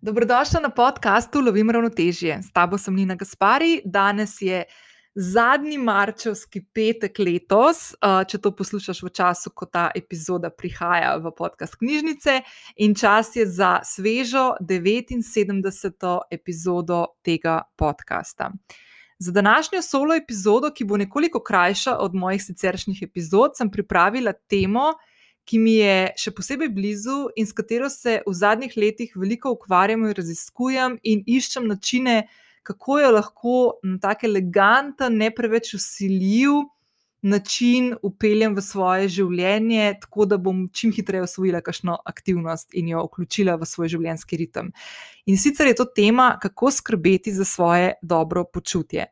Dobrodošla na podkastu Lovim ravnotežje. S tabo sem Nina Gaspari. Danes je zadnji marčevski petek letos, če to poslušaš v času, ko ta epizoda prihaja v podcast knjižnice, in čas je za svežo 79. epizodo tega podcasta. Za današnjo solo epizodo, ki bo nekoliko krajša od mojih siceršnjih epizod, sem pripravila temo, ki mi je še posebej blizu in s katero se v zadnjih letih veliko ukvarjam in raziskujem in iščem načine, kako jo lahko na tak eleganten, ne preveč usiljiv način upeljem v svoje življenje, tako da bom čim hitreje osvojila kakšno aktivnost in jo vključila v svoj življenjski ritem. In sicer je to tema, kako skrbeti za svoje dobro počutje.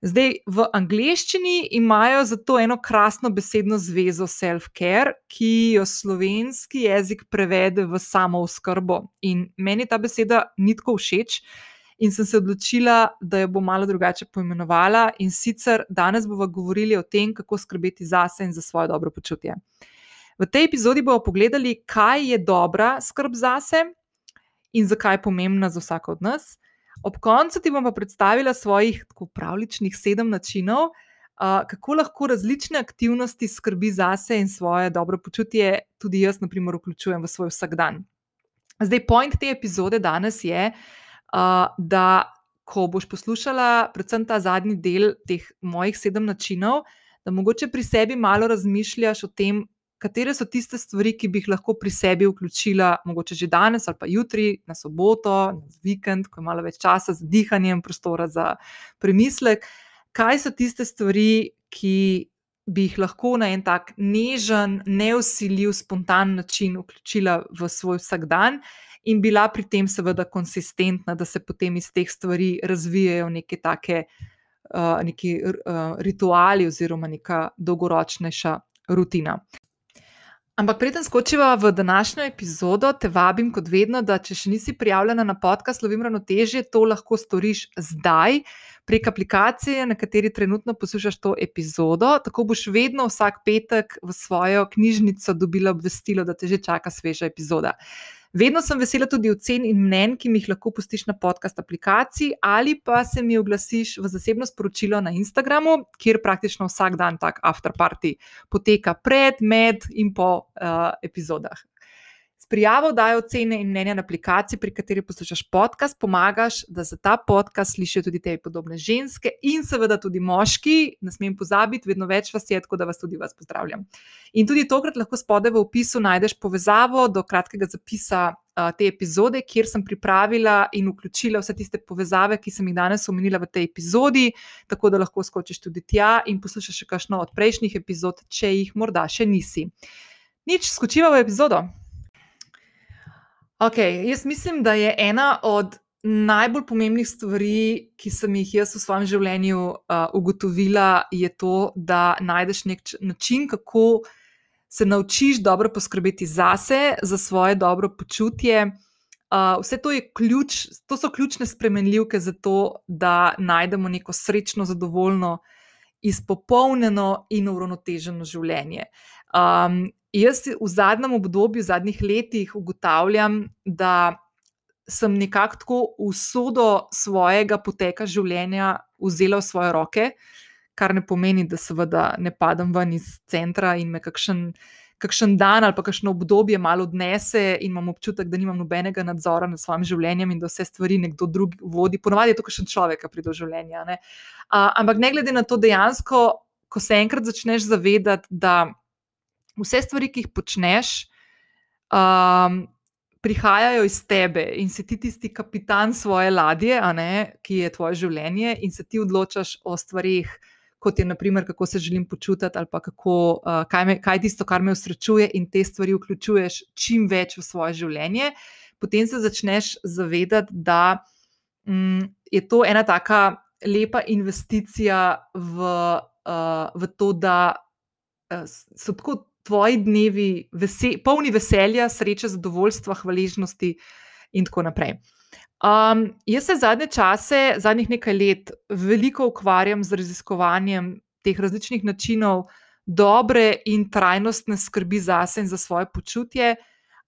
Zdaj, v angleščini imajo za to eno krasno besedno zvezo self-care, ki jo slovenski jezik prevede v samo oskrbo. In meni ta beseda ni tako všeč, in sem se odločila, da jo bom malo drugače poimenovala. In sicer danes bomo govorili o tem, kako skrbeti zase in za svoje dobro počutje. V tej epizodi bomo pogledali, kaj je dobra skrb zase in zakaj je pomembna za vsako od nas. Ob koncu ti bom pa predstavila svojih tako pravličnih sedem načinov, uh, kako lahko različne aktivnosti skrbi zase in svoje dobro počutje, tudi jaz, na primer, vključujem v svoj vsakdan. Zdaj, point te epizode danes je, uh, da ko boš poslušala, predvsem ta zadnji del teh mojih sedem načinov, da mogoče pri sebi malo razmišljaš o tem, katere so tiste stvari, ki bi jih lahko pri sebi vključila, mogoče že danes ali pa jutri, na soboto, na vikend, ko je malo več časa za dihanje in prostora za premislek. Kaj so tiste stvari, ki bi jih lahko na en tak nežen, neusiljiv, spontan način vključila v svoj vsakdan. In bila pri tem, seveda, konsistentna, da se potem iz teh stvari razvijajo neke take uh, neki, uh, rituali, oziroma neka dolgoročnejša rutina. Ampak preden skočiva v današnjo epizodo, te vabim, kot vedno, da če še nisi prijavljena na podcast Lovim ravnotežje, to lahko storiš zdaj prek aplikacije, na kateri trenutno poslušaš to epizodo. Tako boš vedno vsak petek v svojo knjižnico dobila obvestilo, da te že čaka sveža epizoda. Vedno sem vesela tudi ocen in mnen, ki mi jih lahko pustiš na podcast aplikaciji, ali pa se mi oglasiš v zasebno sporočilo na Instagramu, kjer praktično vsak dan tak afterparty poteka pred, med in po uh, epizodah prijavo dajo ocene in mnenja na aplikaciji, pri kateri poslušaš podcast, pomagaš, da za ta podcast slišijo tudi te podobne ženske in seveda tudi moški. Ne smem pozabiti, vedno več vas je, tako da vas tudi vas pozdravljam. In tudi tokrat lahko spodaj v opisu najdeš povezavo do kratkega zapisa. Te epizode, kjer sem pripravila in vključila vse tiste povezave, ki sem jih danes omenila v tej epizodi, tako da lahko skočiš tudi tja in poslušaš še kakšno od prejšnjih epizod, če jih morda še nisi. Nič, skočiva v epizodo. Okay, jaz mislim, da je ena od najbolj pomembnih stvari, ki sem jih jaz v svojem življenju uh, ugotovila, je to, da najdeš nek način, kako se naučiš dobro poskrbeti zase, za svoje dobro počutje. Uh, vse to, ključ, to so ključne spremenljivke za to, da najdemo neko srečno, zadovoljno, izpopolnjeno in uravnoteženo življenje. Jaz v zadnjem obdobju, v zadnjih letih ugotavljam, da sem nekako tako usodo svojega poteka življenja vzela v svoje roke, kar ne pomeni, da seveda ne padem ven iz centra in me kakšen, kakšen dan ali pa kakšno obdobje malo odnese in imam občutek, da nimam nobenega nadzora nad svojim življenjem in da vse stvari nekdo drug vodi. Ponovadi je to kakšen človek, ki pride do življenja. Ne? A, ampak ne glede na to, dejansko, ko se enkrat začneš zavedati, da vse stvari, ki jih počneš, um, prihajajo iz tebe in si ti tisti kapitan svoje ladje, ne, ki je tvoje življenje, in se ti odločaš o stvarih. Kot je, naprimer, kako se želim počutiti, ali pa kako, uh, kaj, me, kaj je tisto, kar me usrečuje, in te stvari vključuješ čim več v svoje življenje, potem se začneš zavedati, da um, je to ena tako lepa investicija v, uh, v to, da uh, so tako tvoji dnevi vese, polni veselja, sreče, zadovoljstva, hvaležnosti in tako naprej. Um, jaz se zadnje čase, zadnjih nekaj let, veliko ukvarjam z raziskovanjem teh različnih načinov dobre in trajnostne skrbi zase in za svoje počutje.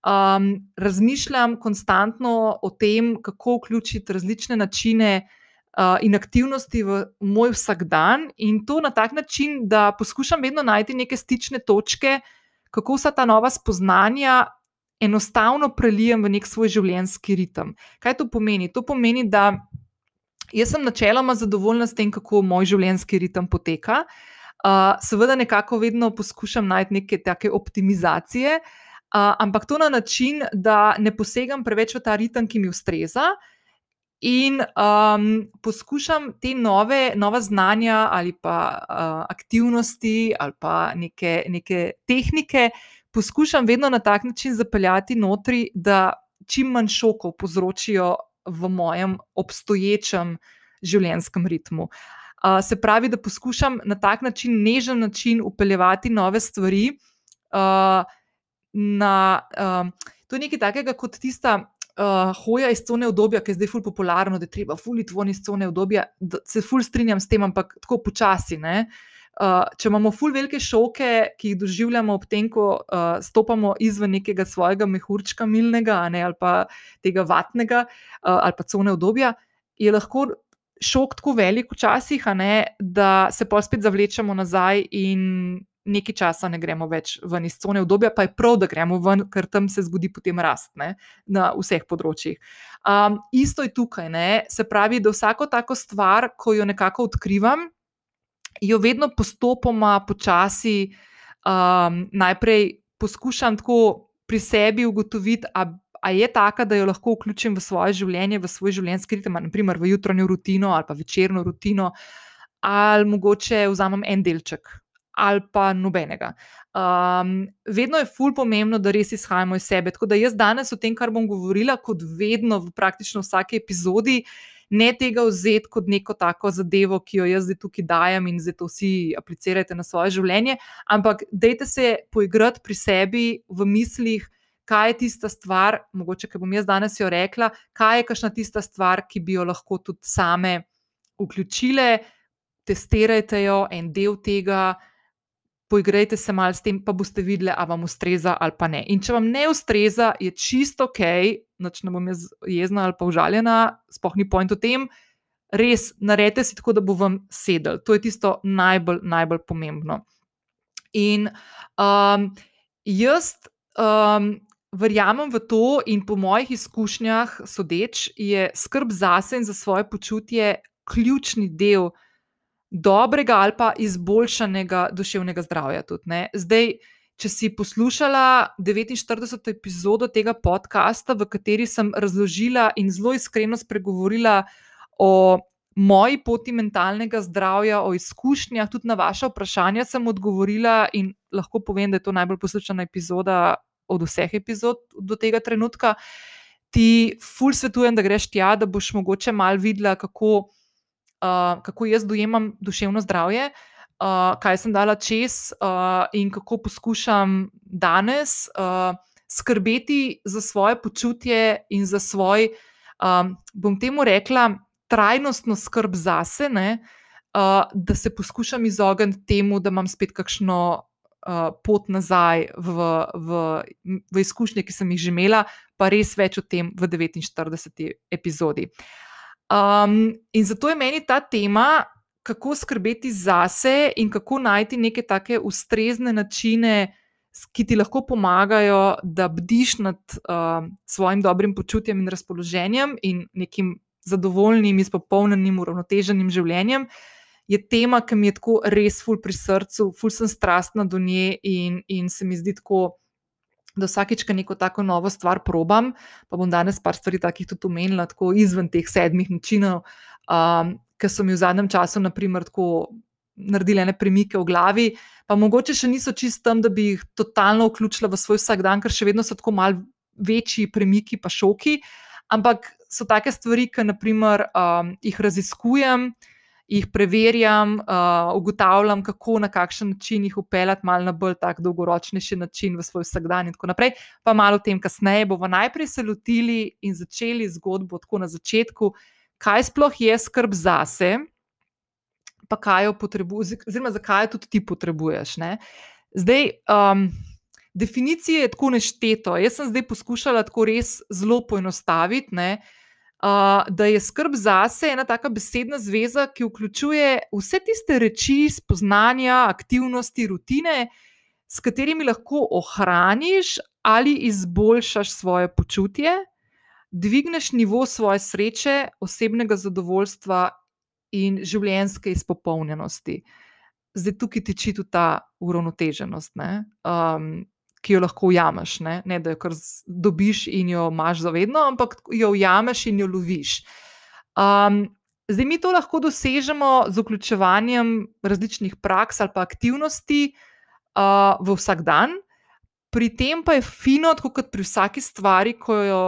um, razmišljam konstantno o tem, kako vključiti različne načine uh, in aktivnosti v moj vsakdan, in to na tak način, da poskušam vedno najti neke stične točke, kako vsa ta nova spoznanja enostavno prelijem v nek svoj življenjski ritem. Kaj to pomeni? To pomeni, da jaz sem načeloma zadovoljna s tem, kako moj življenjski ritem poteka. Uh, seveda, nekako vedno poskušam najti neke take optimizacije, uh, ampak to na način, da ne posegam preveč v ta ritem, ki mi ustreza, in um, poskušam te nove, nove znanja ali pa uh, aktivnosti ali pa neke, neke tehnike poskušam vedno na tak način zapeljati notri, da čim manj šokov povzročijo v mojem obstoječem življenjskem ritmu. Uh, se pravi, da poskušam na tak način, nežen način, upeljati nove stvari. Uh, na, uh, to je nekaj takega kot tista uh, hoja iz cone obdobja, ki je zdaj fully popularno, da je treba fully tvoni iz cone obdobja. Se fully strinjam s tem, ampak tako počasi. Uh, Uh, če imamo ful velike šoke, ki jih doživljamo ob tem, ko uh, stopamo izven nekega svojega mehurčka milnega ne, ali pa tega vatnega uh, ali pa cone obdobja, je lahko šok tako velik včasih, ne, da se pa spet zavlečemo nazaj in nekaj časa ne gremo več ven iz cone obdobja, pa je prav, da gremo ven, ker tam se zgodi potem rast ne, na vseh področjih. Um, isto je tukaj, ne, se pravi, da vsako tako stvar, ko jo nekako odkrivam, jo vedno postopoma, počasi, um, najprej poskušam tako pri sebi ugotoviti, ali je taka, da jo lahko vključim v svoje življenje, v svoj življenjski ritem, naprimer v jutranjo rutino ali pa večerno rutino, ali mogoče vzamem en delček. Ali pa nobenega. Um, vedno je ful pomembno, da res izhajamo iz sebe. Tako da jaz danes o tem, kar bom govorila, kot vedno, v praktično vsaki epizodi, ne tega vzeti kot neko tako zadevo, ki jo jaz zdaj tukaj dajem in zdaj to vsi aplicirate na svoje življenje, ampak dejte se poigrati pri sebi v mislih. Kaj je tista stvar, mogoče, ki bom jaz danes jo rekla, kaj je kašna tista stvar, ki bi jo lahko tudi same vključile, testirajte jo, en del tega, poigrajte se malo s tem, pa boste videli, ali vam ustreza ali pa ne. In če vam ne ustreza, je čisto ok, noč ne bom jaz jezna ali pa užaljena, spoh ni point o tem. Res, naredite si tako, da bo vam sedel. To je tisto najbolj, najbolj pomembno. In um, jaz um, verjamem v to, in po mojih izkušnjah, sodeč, je skrb zase in za svoje počutje ključni del dobrega ali pa izboljšanega duševnega zdravja. Tudi, Zdaj, če si poslušala 49. epizodo tega podcasta, v kateri sem razložila in zelo iskreno spregovorila o moji poti mentalnega zdravja, o izkušnjah, tudi na vaše vprašanja sem odgovorila in lahko povem, da je to najbolj poslušana epizoda od vseh epizod do tega trenutka. Ti ful svetujem, da greš tja, da boš mogoče mal videla, kako uh, kako jaz dojemam duševno zdravje, uh, kaj sem dala čez uh, in kako poskušam danes uh, skrbeti za svoje počutje in za svoj, um, bom temu rekla, trajnostno skrb zase, ne, uh, da se poskušam izogniti temu, da imam spet kakšno. Uh, pot nazaj v, v, v izkušnje, ki sem jih že imela, pa res več o tem v 49. epizodi. Uh, Um, in zato je meni ta tema, kako skrbeti zase in kako najti neke take ustrezne načine, ki ti lahko pomagajo, da bdiš nad uh, svojim dobrim počutjem in razpoloženjem in nekim zadovoljnim, izpopolnjenim, uravnoteženim življenjem. Je tema, ki mi je tako res ful pri srcu, ful sem strastna do nje in, in se mi zdi tako da vsakeč, ko neko tako novo stvar probam, pa bom danes par stvari takih tudi omenila, tako izven teh sedmih načinov, um, ki so mi v zadnjem času, naprimer, tako naredile ne premike v glavi, pa mogoče še niso čist tam, da bi jih totalno vključila v svoj vsakdan, ker še vedno so tako mal večji premiki, pa šoki, ampak so take stvari, ki naprimer, um, jih raziskujem jih preverjam, uh, ugotavljam, kako na kakšen način jih upeljati malo na bolj tak dolgoročnejši način v svoj vsakdan in tako naprej. Pa malo o tem kasneje bomo najprej se lotili in začeli zgodbo tako na začetku, kaj sploh je skrb zase, pa kaj jo potrebuješ, oziroma zakaj jo tudi ti potrebuješ. Ne? Zdaj, um, definicije je tako nešteto. Jaz sem zdaj poskušala tako res zelo poenostaviti, ne, uh, da je skrb zase ena taka besedna zveza, ki vključuje vse tiste reči, spoznanja, aktivnosti, rutine, s katerimi lahko ohraniš ali izboljšaš svoje počutje, dvigneš nivo svoje sreče, osebnega zadovoljstva in življenjske izpopolnjenosti. Zdaj tukaj tiči tudi ta uravnoteženost. Um, ki jo lahko ujameš. Ne, ne da jo kar dobiš in jo imaš zavedno, ampak jo ujameš in jo loviš. Um, zdaj mi to lahko dosežemo z vključevanjem različnih praks ali pa aktivnosti uh, v vsak dan. Pri tem pa je fino, tako kot pri vsaki stvari, ko jo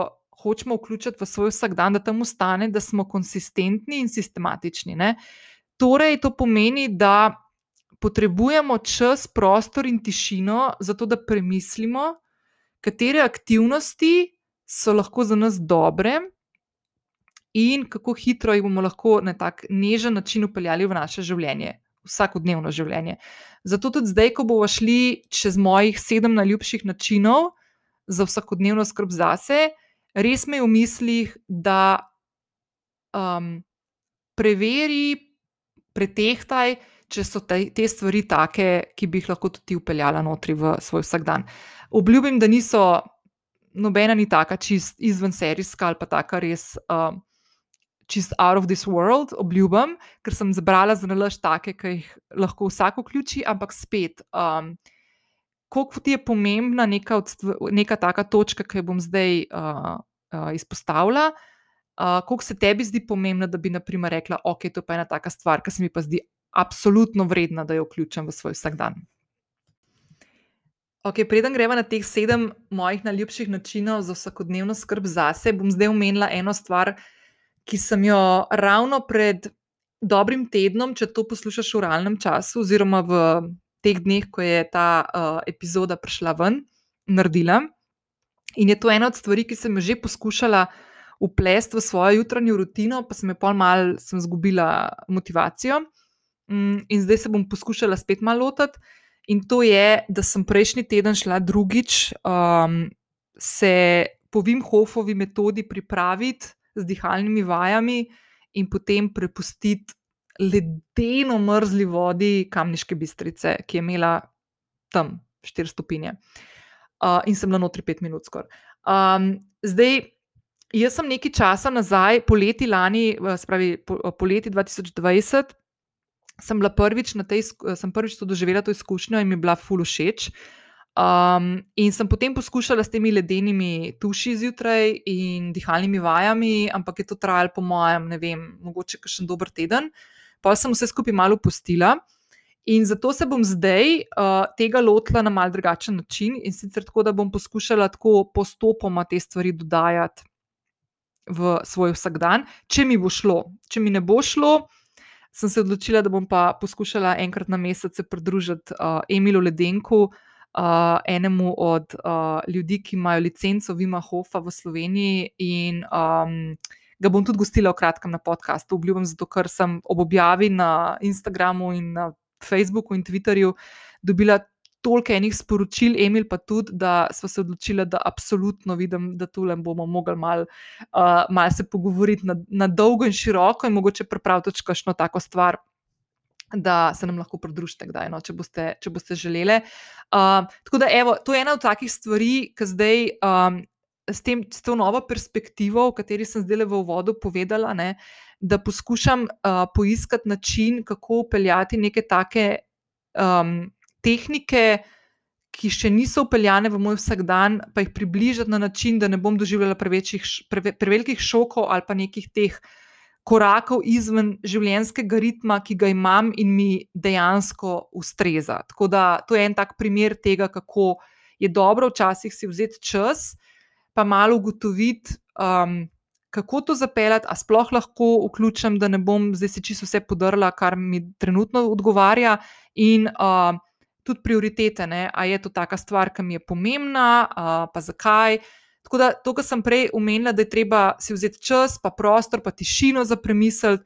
hočemo vključiti v svoj vsakdan, da tam ostane, da smo konsistentni in sistematični. Ne? Torej, to pomeni, da potrebujemo čas, prostor in tišino, zato da premislimo, katere aktivnosti so lahko za nas dobre in kako hitro jih bomo lahko na tak nežen način upeljali v naše življenje, vsakodnevno življenje. Zato tudi zdaj, ko bomo šli čez mojih sedem najljubših načinov za vsakodnevno skrb zase, res me je v mislih, da um, preveri, pretehtaj, če so te, te stvari take, ki bi jih lahko tudi upeljala notri v svoj vsakdan. Obljubim, da niso nobena ni taka čist izven serijska ali pa taka res. Um, Čist out of this world, obljubim, ker sem zbrala za nalaž take, ki jih lahko vsak vključi, ampak spet, um, koliko ti je pomembna neka, neka taka točka, ki jo bom zdaj uh, uh, izpostavila, uh, koliko se tebi zdi pomembna, da bi, na primer, rekla, ok, to pa je ena taka stvar, ki se mi pa zdi absolutno vredna, da jo vključim v svoj vsakdan. Okay, preden gremo na teh sedem mojih najljubših načinov za vsakodnevno skrb zase, bom zdaj omenila eno stvar, ki sem jo ravno pred dobrim tednom, če to poslušaš v realnem času, oziroma v teh dneh, ko je ta uh, epizoda prišla ven, naredila. In je to ena od stvari, ki sem jo že poskušala uplesti v svojo jutranjo rutino, pa sem jo pol mal izgubila motivacijo. Mm, in zdaj se bom poskušala spet malo lotiti. In to je, da sem prejšnji teden šla drugič um, se po Vimhofovi metodi pripraviti z dihalnimi vajami in potem prepustiti ledeno mrzli vodi kamniške bistrice, ki je imela tam 4 stopinje. Uh, in sem na notri 5 minut skoraj. Um, zdaj, jaz sem nekaj časa nazaj, poleti lani, spravi poleti 2020 sem bila prvič na tej, sem prvič to doživela to izkušnjo in mi je bila ful všeč. Um, in sem potem poskušala s temi ledenimi tuši zjutraj in dihalnimi vajami, ampak je to trajalo, po mojem, ne vem, mogoče še en dober teden. Pa sem vse skupaj malo postila. In zato se bom zdaj uh, tega lotila na mal drugačen način in sicer tako, da bom poskušala tako postopoma te stvari dodajati v svoj vsakdan, če mi bo šlo. Če mi ne bo šlo, sem se odločila, da bom pa poskušala enkrat na mesec pridružiti uh, Emilu Ledenku, uh, enemu od uh, ljudi, ki imajo licenco Vima Hofa v Sloveniji. In um, ga bom tudi gostila v kratkem na podkastu, obljubim, zato ker sem ob objavi na Instagramu in na Facebooku in Twitterju dobila toliko enih sporočil, Emil pa tudi, da smo se odločili, da absolutno vidim, da tu le bomo mogli malo uh, mal se pogovoriti na, na dolgo in široko in mogoče pripraviti kakšno tako stvar. Da se nam lahko pridružite, kdaj, no, če, boste, če boste želeli. Uh, tako da, evo, to je ena od takih stvari, ki zdaj um, s, tem, s to novo perspektivo, o kateri sem zdaj v uvodu povedala, ne, da poskušam uh, poiskati način, kako upeljati neke take um, tehnike, ki še niso upeljane v moj vsakdan, pa jih približati na način, da ne bom doživljala prevečjih, preve, prevelikih šokov ali pa nekih teh korakov izven življenjskega ritma, ki ga imam in mi dejansko ustreza. Tako da to je en tak primer tega, kako je dobro včasih si vzeti čas, pa malo ugotoviti. Um, Kako to zapeljati, a sploh lahko vključim, da ne bom zdaj si čisto vse podrla, kar mi trenutno odgovarja, in uh, tudi prioritete, ne? a je to taka stvar, ki mi je pomembna, uh, pa zakaj. Tako da to, kar sem prej omenila, da je treba si vzeti čas, pa prostor, pa tišino za premisliti,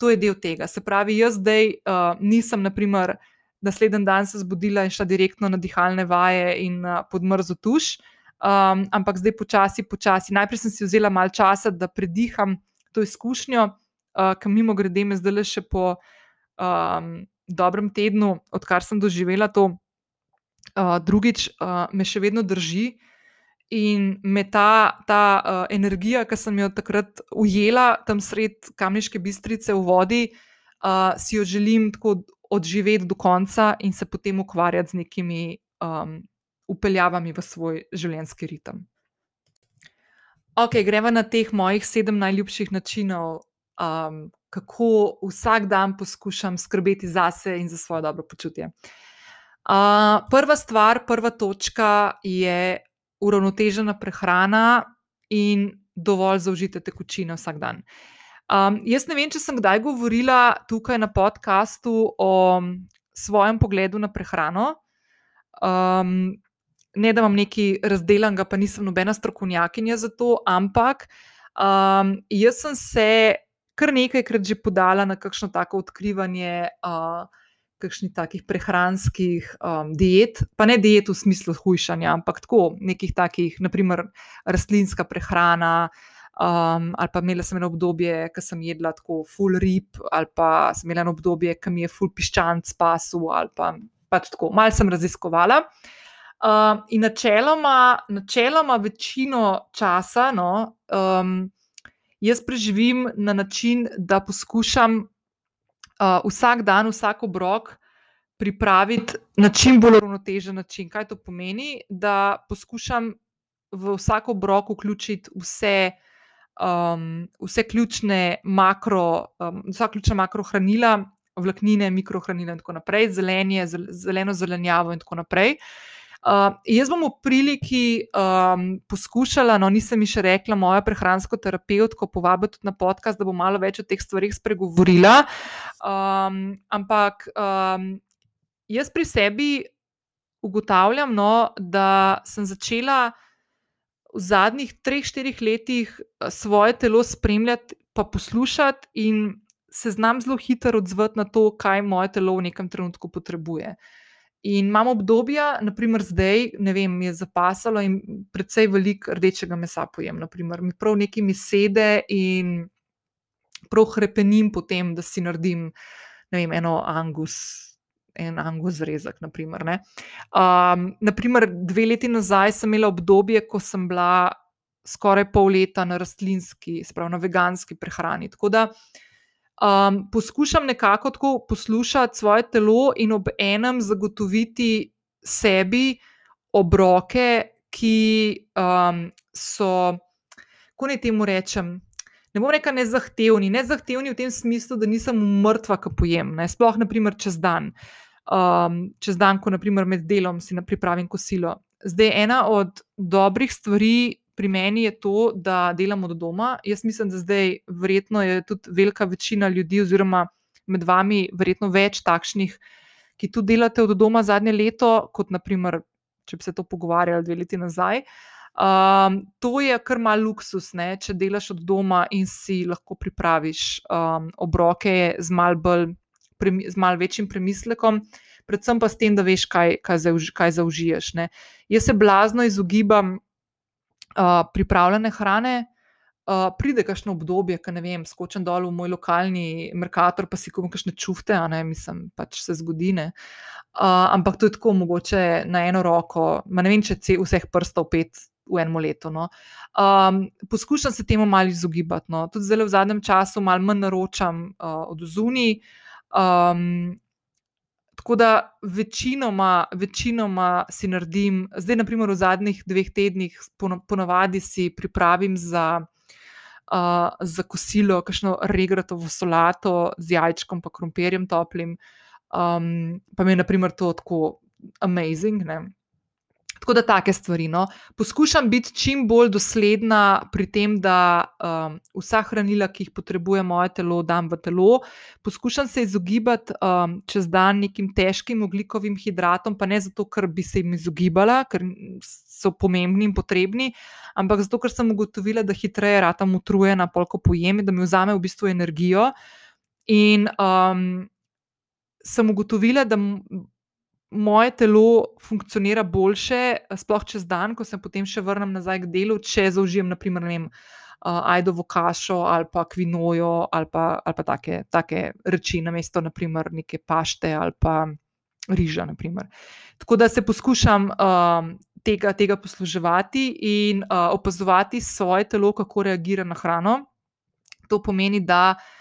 to je del tega. Se pravi, jaz zdaj uh, nisem, naprimer, naslednji dan se zbudila in šla direktno na dihalne vaje in uh, podmrzo tuš. Um, ampak zdaj počasi, počasi. Najprej sem si vzela malo časa, da prediham to izkušnjo, uh, ki mimo grede me zdaj le še po um, dobrem tednu, odkar sem doživela to uh, drugič, uh, me še vedno drži. In me ta, ta uh, energija, ki sem jo takrat ujela tam sred kamniške bistrice v vodi, uh, si jo želim tako odživeti do konca in se potem ukvarjati z nekimi um, upeljavami v svoj življenjski ritem. Ok, gremo na teh mojih sedem najljubših načinov, um, kako vsak dan poskušam skrbeti zase in za svoje dobro počutje. Uh, prva stvar, prva točka je uravnotežena prehrana in dovolj zaužite tekočine vsak dan. Um, jaz ne vem, če sem kdaj govorila tukaj na podkastu o svojem pogledu na prehrano. Um, ne, da imam neki razdeljen, pa nisem nobena strokovnjakinja za to, ampak um, jaz sem se kar nekajkrat že podala na kakšno tako odkrivanje. Uh, kakšnih takih prehranskih um, diet, pa ne diet v smislu hujšanja, ampak tako nekih takih, naprimer, rastlinska prehrana. Um, ali pa imela sem eno obdobje, ko sem jedla tako full rib, ali pa sem imela eno obdobje, ko mi je full piščanc pasu, ali pa pač tako, malo sem raziskovala. Um, in načeloma, načeloma večino časa no, um, jaz preživim na način, da poskušam uh, vsak dan, vsak obrok pripraviti na čim bolj uravnotežen način. Kaj to pomeni? Da poskušam v vsak obrok vključiti vse, um, vse ključne makro, um, vsa ključna makrohranila, vlaknine, mikrohranila in tako naprej, zelenje, zeleno zelenjavo in tako naprej. Uh, jaz bom v priliki um, poskušala, no, nisem mi še rekla, moja prehransko terapevtko povabiti na podcast, da bo malo več o teh stvarih spregovorila. Um, ampak um, jaz pri sebi ugotavljam, no, da sem začela v zadnjih treh, štirih letih svoje telo spremljati, pa poslušati, in se znam zelo hitro odzvati na to, kaj moje telo v nekem trenutku potrebuje. In imam obdobja, naprimer zdaj, ne vem, mi je zapasalo in precej veliko rdečega mesa pojem. Naprimer, mi prav neki mi sede in prav hrepenim potem, da si naredim vem, eno angus. En angus zrezek, naprimer. Um, naprimer, dve leti nazaj sem imela obdobje, ko sem bila skoraj pol leta na rastlinski, spravo na veganski prehrani. Tako da uh, um, poskušam nekako tako poslušati svoje telo in ob enem zagotoviti sebi obroke, ki um, so, kako naj temu rečem. Ne bom rekel nezahtevni, nezahtevni v tem smislu, da nisem mrtva, ko pojem. Ne? Sploh, naprimer, čez dan, um, čez dan, ko naprimer, med delom si pripravim kosilo. Zdaj, ena od dobrih stvari, pri meni je to, da delamo od doma. Jaz mislim, da zdaj verjetno je tudi velika večina ljudi, oziroma med vami, verjetno več takšnih, ki tudi delate od doma zadnje leto, kot naprimer, če bi se to pogovarjali dve leti nazaj. Um, to je kar mal luksus, ne? če delaš od doma in si lahko pripraviš um, obroke z mal, bolj, z mal večjim premislekom, predvsem pa s tem, da veš, kaj, kaj, zauž, kaj zaužiješ. Ne? Jaz se blazno izogibam pripravljene hrane. Pride kakšno obdobje, ko ne vem, skočim dol v moj lokalni Merkator, pa si kupim kakšne čufte, a ne mislim, pač se zgodi. Uh, ampak to je tako mogoče na eno roko, Ma ne vem, če se vseh prstov pet v enem letu. No. Um, poskušam se temu malo izogibati. No. Tudi zelo v zadnjem času malo manj naročam uh, od zunij. Um, Tako da večinoma, večinoma si naredim, zdaj, naprimer, v zadnjih dveh tednih, ponovadi si pripravim za, uh, za kosilo, kakšno regratovo solato z jajčkom, pa krompirjem toplim. Um, pa mi je, naprimer, to tako amazing. Ne? Tako da take stvari. No. Poskušam biti čim bolj dosledna pri tem, da um, vsa hranila, ki jih potrebuje moje telo, dam v telo. Poskušam se izogibati um, čez dan nekim težkim oglikovim hidratom, pa ne zato, ker bi se jim izogibala, ker so pomembni in potrebni, ampak zato, ker sem ugotovila, da hitreje ratam utrujena, polko pojem, da mi vzame v bistvu energijo. In um, sem ugotovila, da moje telo funkcionira boljše, sploh čez dan, ko se potem še vrnem nazaj k delu, če zaužijem, naprimer, vem, uh, ajdovo kašo ali pa kvinojo ali pa, ali pa take, take reči, namesto naprimer neke pašte ali pa riža. Naprimer. Tako da se poskušam uh, tega, tega posluževati in uh, opazovati svoje telo, kako reagira na hrano. To pomeni, da uh,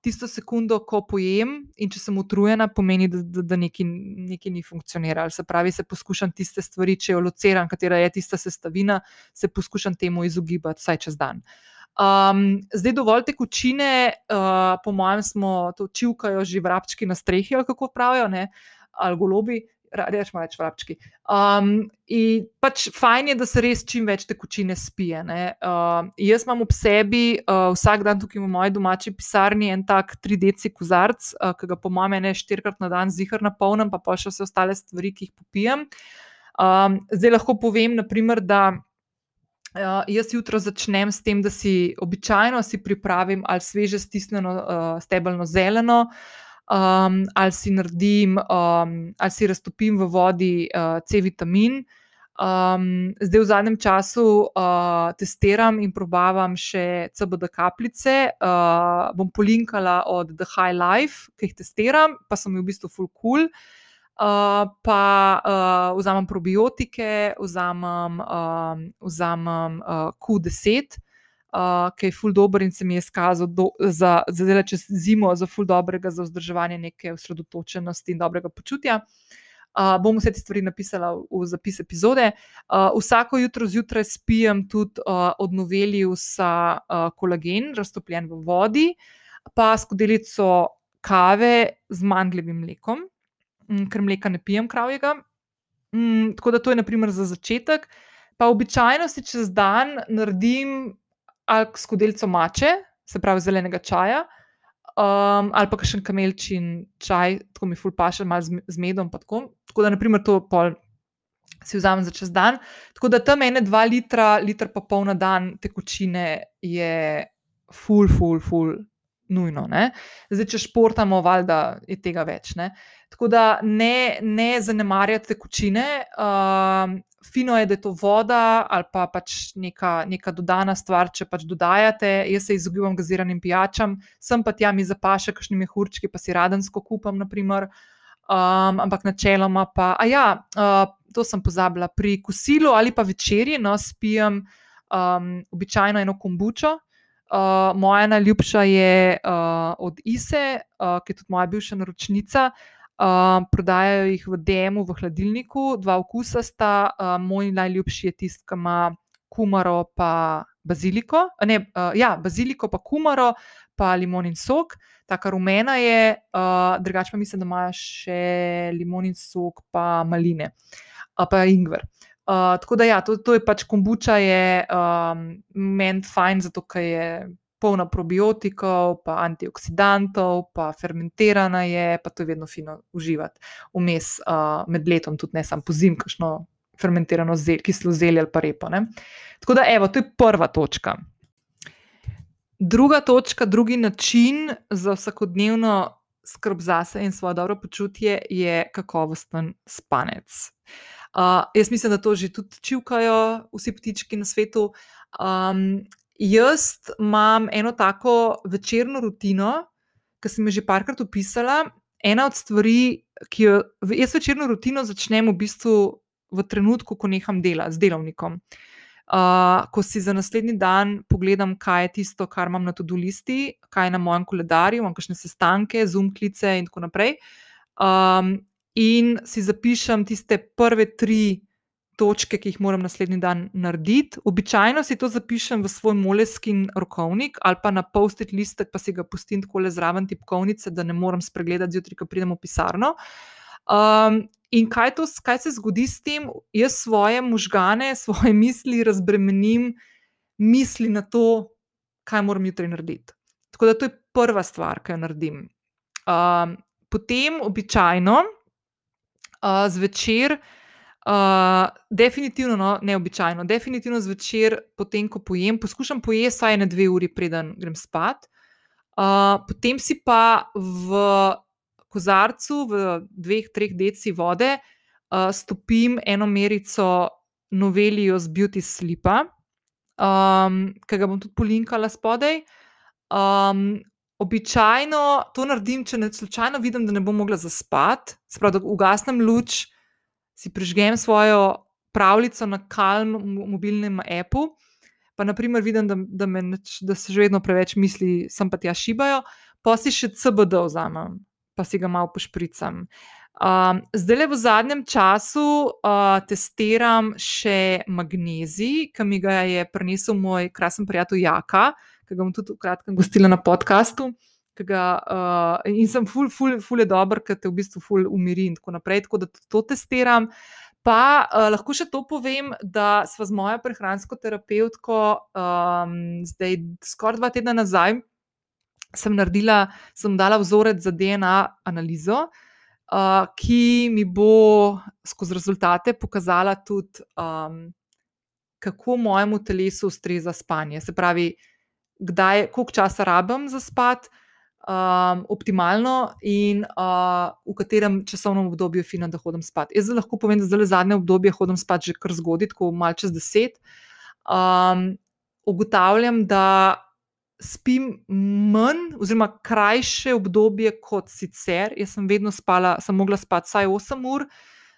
Tisto sekundo, ko pojem in če sem utrujena, pomeni, da, da, da nekaj, nekaj ni funkcioniralo. Se pravi, se poskušam tiste stvari, če jo lociram, katera je tista sestavina, se poskušam temu izogibati vsaj čez dan. Um, zdaj, dovolj tekočine, uh, po mojem, smo to čivkajo že vrabčki na strehi, ali kako pravijo, ne? ali golobi rečemo več vrabčki. Um, in pač fajn je, da se res čim več tekočine spije. Uh, jaz imam ob sebi uh, vsak dan tukaj v moji domači pisarni en tak 3D kozarc, uh, ki ga po mojem ne štirikrat na dan zihar napolnim, pa pa še vse ostale stvari, ki jih popijem. Um, zdaj lahko povem, naprimer, da. Uh, jaz jutro začnem s tem, da si običajno si pripravim ali sveže stisnjeno uh, stebelno zeleno, uh, um, ali si naredim, um, ali si raztopim v vodi uh, C vitamin. Um, zdaj, v zadnjem času uh, testiram in probavam še CBD kapljice. Uh, bom polinkala od The High Life, ki jih testiram, pa sem jih v bistvu full cool. Uh, pa uh, vzamem probiotike, vzamem, uh, vzamem uh, Q10, uh, ki je ful dobr in se mi je skazal do, za, za zdaj čez zimo, za ful dobrega, za vzdrževanje neke osredotočenosti in dobrega počutja. Uh, bom vse te stvari napisala v, v zapis epizode. Uh, vsako jutro zjutraj spijem tudi uh, od Noveliusa uh, kolagen, raztopljen v vodi, pa skodelico kave z mandljevim mlekom, ker mleka ne pijem kravjega. Mm, tako da to je naprimer za začetek. Pa običajno si čez dan naredim ali skodelico mače, se pravi zelenega čaja, um, ali pa še kamelčin čaj, tako mi fulpaša, malo z, z medom. Tako. tako da, naprimer, to pol si vzamem za čez dan. Tako da tam ene dva litra, liter pa pol na dan tekočine je ful, ful, ful. Nujno. Ne? Zdaj, če športamo, valjda je tega več. Ne? Tako da ne, ne zanemarjate tekočine, uh, fino je, da je to voda ali pa pač neka, neka dodana stvar, če pač dodajate. Jaz se izogibam gaziranim pijačam, sem pa tja mi zapaše, kakšni mehurčki, pa si radensko kupam, naprimer. Um, ampak načeloma pa, a ja, uh, to sem pozabila, pri kosilu ali pa večerji, no, spijem um, običajno eno kombučo. Uh, moja najljubša je uh, od Ise, uh, ki je tudi moja bivša naročnica. Uh, prodajajo jih v DM-u, v hladilniku, dva okusa sta. Uh, moj najljubši je tisti, ki ima kumaro in baziliko. Ne, uh, ja, baziliko, pa kumaro, pa limonin sok. Taka rumena je, uh, drugače pa mislim, da ima še limonin sok, pa maline, uh, pa ingver. Uh, tako da, ja, to, to je pač kombuča, je um, meni fajn, zato ker je polna probiotikov, pa antioksidantov, pa fermentirana je, pa to je vedno fino uživati vmes uh, med letom, tudi ne samo po zim, kakšno fermentirano zel, kislo zelje ali pa repo. Ne? Tako da, evo, to je prva točka. Druga točka, drugi način za vsakodnevno skrb zase in svoje dobro počutje je kakovosten spanec. Uh, jaz mislim, da to že tudi čivkajo vsi ptički na svetu. Um, Jaz imam eno tako večerno rutino, ki sem jo že parkrat opisala. Ena od stvari, ki jo jaz večerno rutino začnem v bistvu v trenutku, ko neham delati z delovnikom. Uh, ko si za naslednji dan pogledam, kaj je tisto, kar imam na tudi listi, kaj je na mojem koledarju, imam kakšne sestanke, zoomklice in tako naprej. Um, in si zapišem tiste prve tri točke, ki jih moram naslednji dan narediti. Običajno si to zapišem v svoj moleskin rokovnik ali pa na post-it listek, pa si ga pustim tako le zraven tipkovnice, da ne morem spregledati zjutraj, ko pridem v pisarno. Um, in kaj, to, kaj se zgodi s tem? Jaz svoje možgane, svoje misli razbremenim, misli na to, kaj moram jutri narediti. Tako da to je prva stvar, ki jo naredim. Um, potem, običajno, uh, zvečer, Uh, definitivno no, neobičajno. Definitivno zvečer, potem ko pojem, poskušam pojesti vsaj na dve uri, preden grem spat. Uh, potem si pa, v, ko kozarcu v dveh, treh deci vode uh, stopim eno merico novelijo z Beauty Slipa, um, ki ga bom tudi polinkala spodaj. Um, običajno to naredim, če ne slučajno vidim, da ne bom mogla zaspati, sprav, da ugasnem luč, si prižgem svojo pravljico na kalm mobilnem appu. Pa, naprimer, vidim, da, da, neč, da se že vedno preveč misli, sem pa tja šibajo, pa si še CBD vzamem, pa si ga malo pošpricam. Um, zdaj, le v zadnjem času uh, testiram še magnezij, ki mi ga je prinesel moj krasen prijatelj Jaka, ki ga bom tudi v kratkem gostila na podkastu. Ga, uh, in sem ful, ful, ful je dober, ker te v bistvu ful umiri in tako naprej. Tako da to testiram. Pa uh, lahko še to povem, da smo z mojo prehransko terapeutko um, zdaj skoraj dva tedna nazaj. Sem naredila, sem dala vzorec za DNA analizo, uh, uh, ki mi bo skozi rezultate pokazala tudi, um, kako mojemu telesu ustreza spanje. Se pravi, kdaj, koliko časa rabim za spat, um, optimalno in uh, v katerem časovnem obdobju je fino, da hodim spat. Jaz lahko povem, da zdaj zadnje obdobje hodim spat že kar zgodaj, tako malce čez deset. Um, ugotavljam, da spim manj, oziroma krajše obdobje kot sicer. Jaz sem vedno spala, sem mogla spati vsaj 8 ur,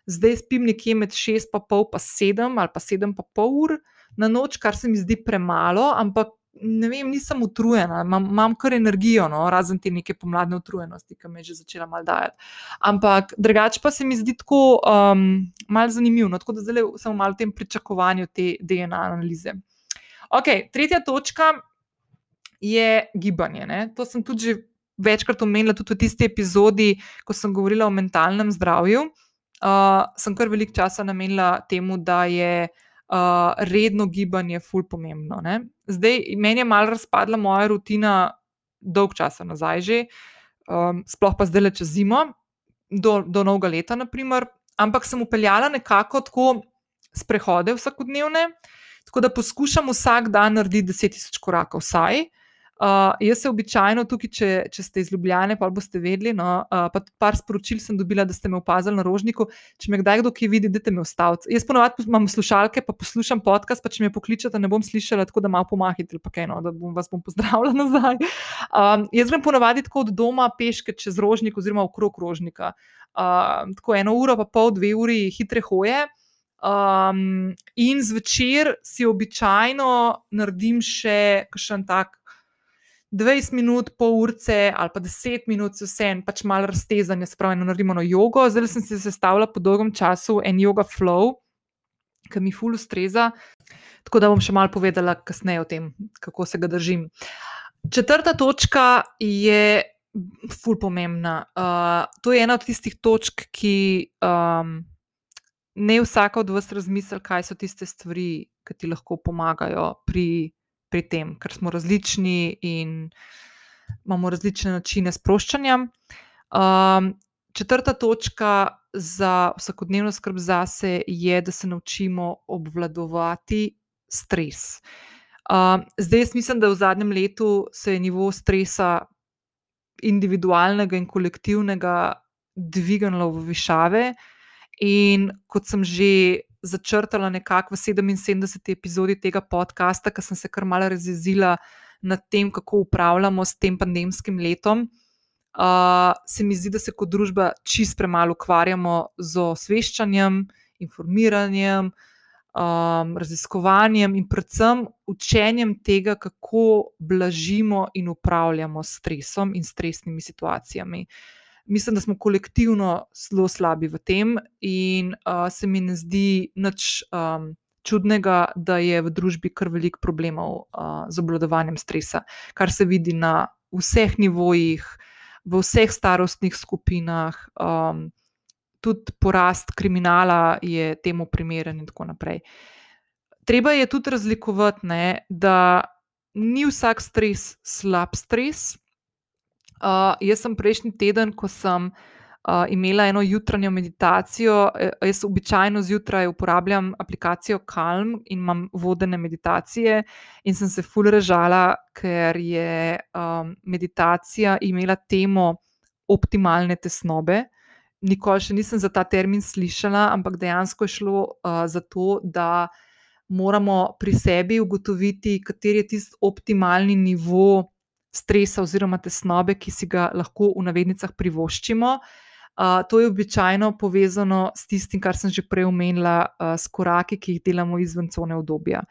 zdaj spim nekje med 6,5 in 7 ali pa 7,5 ur na noč, kar se mi zdi premalo, ampak ne vem, nisem utrujena, imam, imam kar energijo, no, razen te neke pomladne utrujenosti, ki me je že začela mal dajati. Ampak drugače pa se mi zdi tako um, malce zanimivo, no, tako da zdaj sem malo v tem pričakovanju te DNA analize. Ok, tretja točka je gibanje. Ne? To sem tudi večkrat omenila, tudi v tisti epizodi, ko sem govorila o mentalnem zdravju. Uh, sem kar veliko časa namenila temu, da je uh, redno gibanje ful pomembno. Ne? Zdaj, meni je malo razpadla moja rutina, dolg časa nazaj že, um, sploh pa zdaj le čez zimo, do, do novega leta, naprimer. ampak sem upeljala nekako tako sprehode vsakodnevne, tako da poskušam vsak dan narediti 10.000 korakov vsaj. Uh, jaz se običajno tukaj, če, če ste iz Ljubljana, pa boste vedeli. No, uh, pa par sporočil sem dobila, da ste me opazili na rožniku. Če me kdaj kdo ki vidi, da te me ustavite. Jaz ponovadi imam slušalke, pa poslušam podcast, pa če me pokličete, ne bom slišala, tako da malo pomahite, pa kaj, no, da bom vas bom pozdravila nazaj. Um, jaz grem ponovadi tako od doma peške čez rožnik, oziroma okrog rožnika. Uh, tako eno uro, pa pol, dve uri hitre hoje. Um, in zvečer si običajno naredim še kakšen tak 20 minut, pol urce ali pa 10 minut, vse en pač malo raztezanje, spravo naredimo na jogo. Zdaj sem se sestavila po dolgem času en yoga flow, ki mi ful ustreza. Tako da bom še malo povedala kasneje o tem, kako se ga držim. Četrta točka je ful pomembna. Uh, to je ena od tistih točk, ki um, ne vsaka od vas razmisli, kaj so tiste stvari, ki ti lahko pomagajo pri pri tem, ker smo različni in imamo različne načine sproščanja. Um, četrta točka za vsakodnevno skrb zase je, da se naučimo obvladovati stres. Um, zdaj, jaz mislim, da v zadnjem letu se je nivo stresa, individualnega in kolektivnega, dvignilo v višave. In kot sem že začrtala nekako v 77. epizodi tega podcasta, ker sem se kar malo razjezila nad tem, kako upravljamo s tem pandemskim letom. Uh, se mi zdi, da se kot družba čist premalo ukvarjamo z osveščanjem, informiranjem, um, raziskovanjem in predvsem učenjem tega, kako blažimo in upravljamo s stresom in stresnimi situacijami. Uh, mislim, da smo kolektivno zelo slabi v tem, in uh, se mi ne zdi nič um, čudnega, da je v družbi kar veliko problemov uh, z obvladovanjem stresa, kar se vidi na vseh nivojih, v vseh starostnih skupinah. Um, tudi porast kriminala je temu primeren, in tako naprej. Treba je tudi razlikovati, ne, da ni vsak stres slab stres, Uh, jaz sem prejšnji teden, ko sem uh, imela eno jutranjo meditacijo, e, jaz običajno zjutraj uporabljam aplikacijo Calm in imam vodene meditacije, in sem se fulrežala, ker je um, meditacija imela temo optimalne tesnobe. Nikoli še nisem za ta termin slišala, ampak dejansko je šlo uh, za to, da moramo pri sebi ugotoviti, kateri je tisti optimalni nivo stresa oziroma tesnobe, ki si ga lahko v navednicah privoščimo. Uh, to je običajno povezano s tistim, kar sem že prej omenila, uh, s koraki, ki jih delamo izven cone obdobja.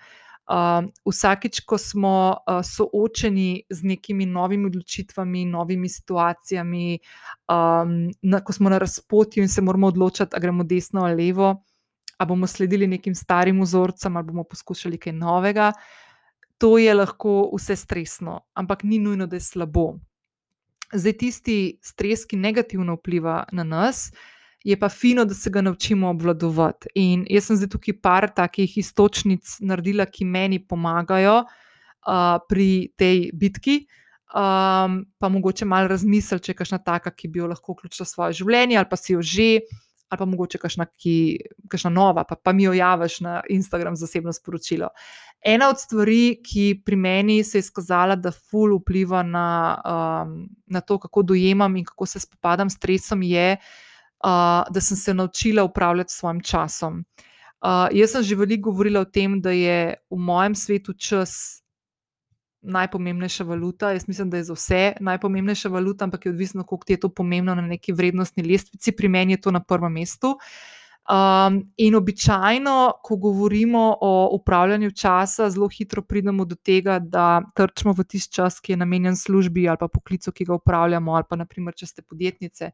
Uh, vsakič, ko smo uh, soočeni z nekimi novimi odločitvami, novimi situacijami, um, na, ko smo na razpotju in se moramo odločiti, ali gremo desno ali levo, ali bomo sledili nekim starim vzorcem, ali bomo poskušali kaj novega, to je lahko vse stresno, ampak ni nujno, da je slabo. Zdaj, tisti stres, ki negativno vpliva na nas, je pa fino, da se ga naučimo obvladovati. In jaz sem zdaj tukaj par takih istočnic naredila, ki meni pomagajo uh, pri tej bitki. Um, pa mogoče malo razmisliti, če je kakšna taka, ki bi jo lahko vključila v svoje življenje, ali pa si jo že, ali pa mogoče kakšna, ki, kakšna nova, pa, pa mi jo javiš na Instagram za osebno sporočilo. Ena od stvari, ki pri meni se je izkazala, da ful vpliva na, um, na to, kako dojemam in kako se spopadam s stresom, je, uh, da sem se naučila upravljati s svojim časom. Uh, jaz sem že veliko govorila o tem, da je v mojem svetu čas najpomembnejša valuta. Jaz mislim, da je za vse najpomembnejša valuta, ampak je odvisno, koliko ti je to pomembno na neki vrednostni lestvici. Pri meni je to na prvem mestu. Um, in običajno, ko govorimo o upravljanju časa, zelo hitro pridemo do tega, da trčimo v tisti čas, ki je namenjen službi ali pa poklicu, ki ga upravljamo, ali pa naprimer, če ste podjetnice,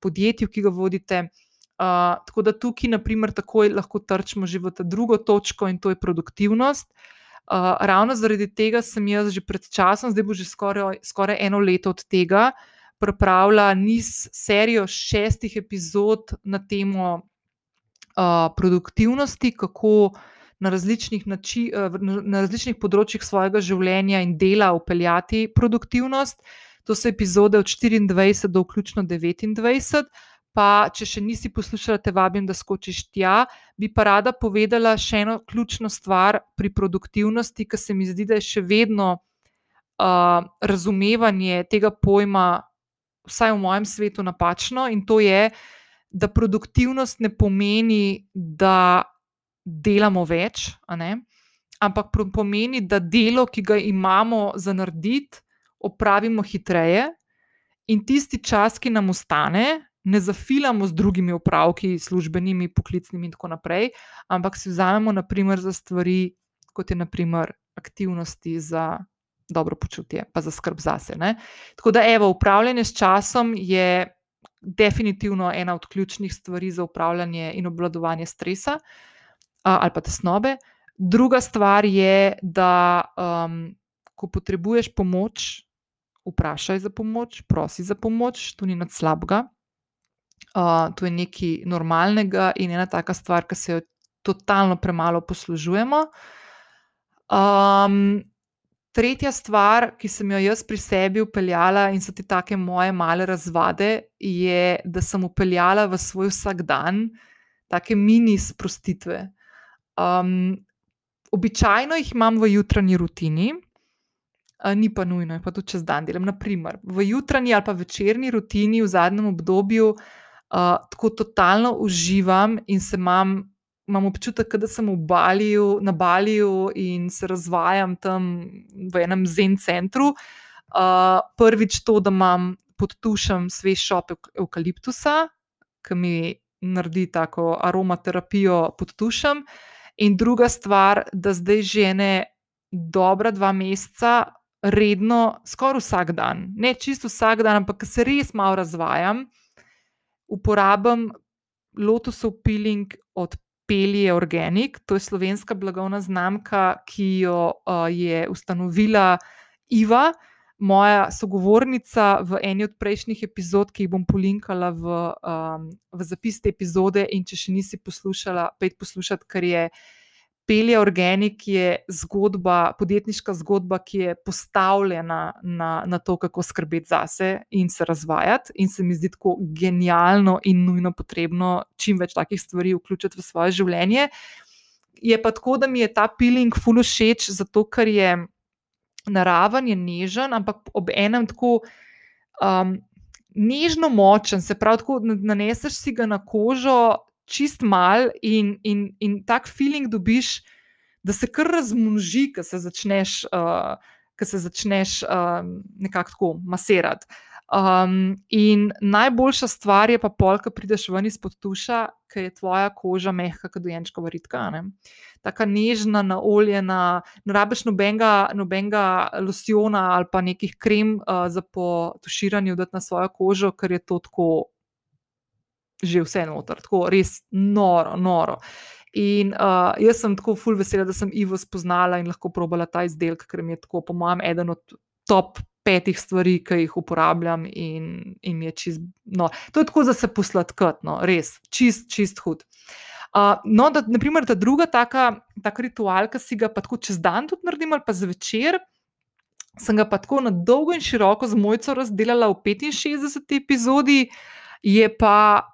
podjetju, ki ga vodite. Uh, tako da tukaj, naprimer, takoj lahko trčimo že v ta drugo točko in to je produktivnost. Uh, ravno zaradi tega sem jaz že pred časom, zdaj bo že skoraj, skoraj eno leto od tega, pripravila niz serijo šestih epizod na temo produktivnosti, kako na različnih, nači, na različnih področjih svojega življenja in dela upeljati produktivnost. To so epizode od 24 do vključno 29. Pa, če še nisi poslušala, te vabim, da skočiš tja. Bi pa rada povedala še eno ključno stvar pri produktivnosti, ki se mi zdi, da je še vedno uh, razumevanje tega pojma, vsaj v mojem svetu, napačno. In to je, da produktivnost ne pomeni, da delamo več, ampak pomeni, da delo, ki ga imamo za narediti, opravimo hitreje in tisti čas, ki nam ostane, ne zafilamo z drugimi opravki, službenimi, poklicnimi in tako naprej, ampak si vzamemo naprimer, za stvari, kot je naprimer aktivnosti za. Dobro počutje, pa za skrb zase. Ne? Tako da, evo, upravljanje s časom je definitivno ena od ključnih stvari za upravljanje in obvladovanje stresa ali pa tesnobe. Druga stvar je, da um, ko potrebuješ pomoč, vprašaj za pomoč, prosi za pomoč, to ni nič slabega. Uh, to je nekaj normalnega in ena taka stvar, ki se jo totalno premalo poslužujemo. Um, Tretja stvar, ki sem jo jaz pri sebi upeljala in so ti take moje male razvade, je, da sem upeljala v svoj vsakdan take mini sprostitve. Um, običajno jih imam v jutranji rutini, ni pa nujno, pa tudi čez dan delam. Naprimer, v jutranji ali pa večerni rutini v zadnjem obdobju uh, tako totalno uživam in se imam imam občutek, da sem Baliju, na Baliju in se razvajam tam v enem zen centru. Uh, prvič to, da imam pod tušem svež šop eukaliptusa, ki mi naredi tako aromaterapijo pod tušem. In druga stvar, da zdaj že ne dobra dva meseca, redno, skoraj vsak dan, ne čisto vsak dan, ampak se res malo razvajam, uporabljam lotusov peeling od Pelje Organic, to je slovenska blagovna znamka, ki jo uh, je ustanovila Iva, moja sogovornica v eni od prejšnjih epizod, ki jih bom polinkala v, um, v zapis te epizode. In če še nisi poslušala, pet poslušati, ker je uh, Pelje Organic je zgodba, podjetniška zgodba, ki je postavljena na, na to, kako skrbeti zase in se razvajati. In se mi zdi tako genialno in nujno potrebno čim več takih stvari vključiti v svoje življenje. Je pa tako, da mi je ta peeling fully všeč, zato ker je naraven, je nežen, ampak ob enem tako. Um, nežno močen, se pravi, tako naneseš si ga na kožo, čist mal in, in, in tak feeling dobiš, da se kar razmnoži, ko se začneš, uh, se začneš uh, nekako tako masirati. Um, in najboljša stvar je pa pol, ko prideš ven izpod tuša, ker je tvoja koža mehka, kot dojenčka varitka. Tako nežna, naoljena, ne rabiš nobenega, nobenega losiona ali pa nekih krem uh, za potuširanje na svojo kožo, ker je to tako že vse noter, tako res noro, noro. In uh, jaz sem tako full vesela, da sem Ivo spoznala in lahko probala ta izdelek, ker mi je tako, po mojem, eden od top petih stvari, ki jih uporabljam in, in je čist. No, to je tako za se posladkati, no, res, čist, čist hud. Uh, no, da, naprimer, ta druga taka, taka ritual, ki si ga pa tako čez dan tudi naredim, ali pa zvečer, sem ga pa tako na dolgo in široko z mojco razdelila v 65 epizodi, je pa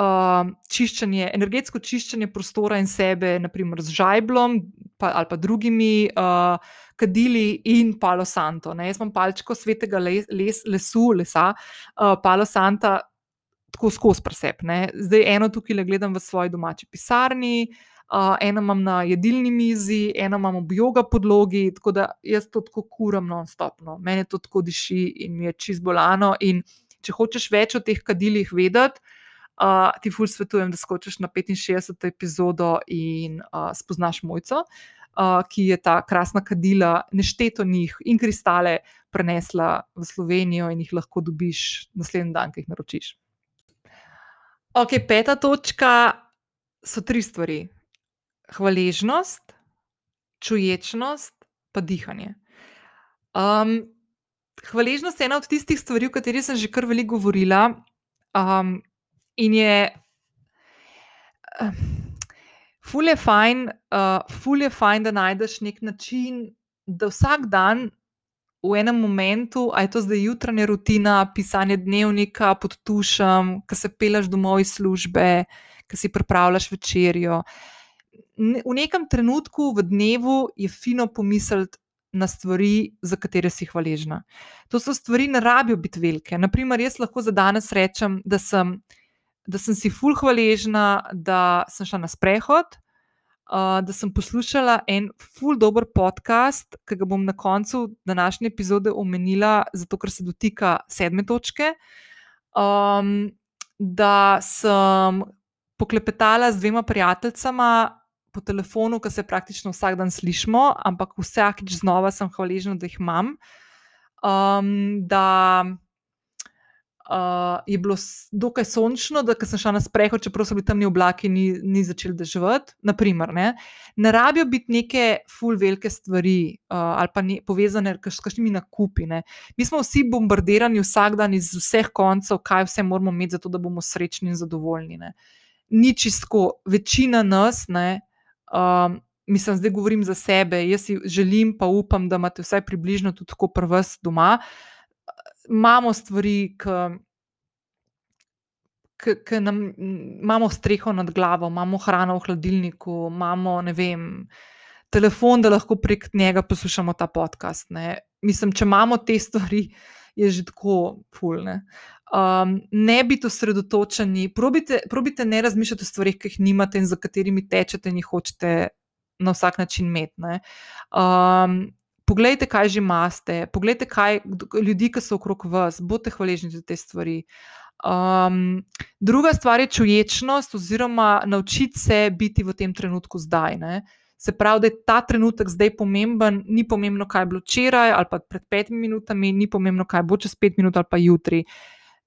uh, čiščenje, energetsko čiščenje prostora in sebe, naprimer z žajblom pa, ali pa drugimi uh, kadili in palo santo. Ne? Jaz imam palčko svetega les, les, lesu, lesa, uh, palo santa. Tako skozi presep. Ne. Zdaj eno tukaj le gledam v svoji domači pisarni, uh, eno imam na jedilni mizi, eno imam ob joga podlogi, tako da jaz to tako kuram non-stopno. Mene to tako diši in mi je čist bolano. In če hočeš več o teh kadilih vedeti, uh, ti ful svetujem, da skočiš na 65. epizodo in uh, spoznaš mojco, uh, ki je ta krasna kadila, nešteto njih in kristale prenesla v Slovenijo in jih lahko dobiš naslednji dan, ki jih naročiš. Ok, peta točka so tri stvari: hvaležnost, čuječnost, pa dihanje. Um, hvaležnost je ena od tistih stvari, o katerih sem že kar veliko govorila. Um, In je, uh, ful je fajn, uh, ful je fajn, da najdeš nek način, da vsak dan v enem momentu, a je to zdaj jutranja rutina, pisanje dnevnika pod tušem, ki se peleš domov iz službe, ki si pripravljaš večerjo. V nekem trenutku v dnevu je fino pomisliti na stvari, za katere si hvaležna. To so stvari, ne rabijo biti velike. Naprimer, jaz lahko za danes rečem, da sem da sem si fulh hvaležna, da sem šla na sprehod, uh, da sem poslušala en fulh dober podcast, ki ga bom na koncu današnje epizode omenila, zato ker se dotika sedme točke. Um, da sem poklepetala z dvema prijateljicama po telefonu, ki se praktično vsak dan slišimo, ampak vsakič znova sem hvaležna, da jih imam. Um, da uh, je bilo dokaj sončno, da sem šla na sprehod, čeprav so bili tam ni oblaki, ni, ni začel deževati. Naprimer, ne? ne rabijo biti neke full velike stvari uh, ali pa ne, povezane s kakšnimi nakupi. Ne? Mi smo vsi bombardirani vsak dan iz vseh koncev, kaj vse moramo imeti, zato da bomo srečni in zadovoljni. Ne? Ni čisto, večina nas. Ne, um, Mislim, zdaj govorim za sebe. Jaz si želim, pa upam, da imate vsaj približno tako pri vas doma, uh, imamo stvari, ki nam imamo streho nad glavo, imamo hrano v hladilniku, imamo vem, telefon, da lahko prek njega poslušamo ta podcast. Ne. Mislim, če imamo te stvari, je že tako fulne. Um, ne biti osredotočeni, probite, probite ne razmišljati o stvarih, ki jih nimate in za katerimi tečete in jih hočete na vsak način imeti. Um, Poglejte, kaj že imate, poglejte, kaj ljudi, ki so okrog vas, bodite hvaležni za te stvari. Um, druga stvar je čuječnost, oziroma naučiti se biti v tem trenutku zdaj. Ne? Se pravi, da je ta trenutek zdaj pomemben, ni pomembno, kaj je bilo včeraj ali pa pred petimi minutami, ni pomembno, kaj bo čez pet minut ali pa jutri.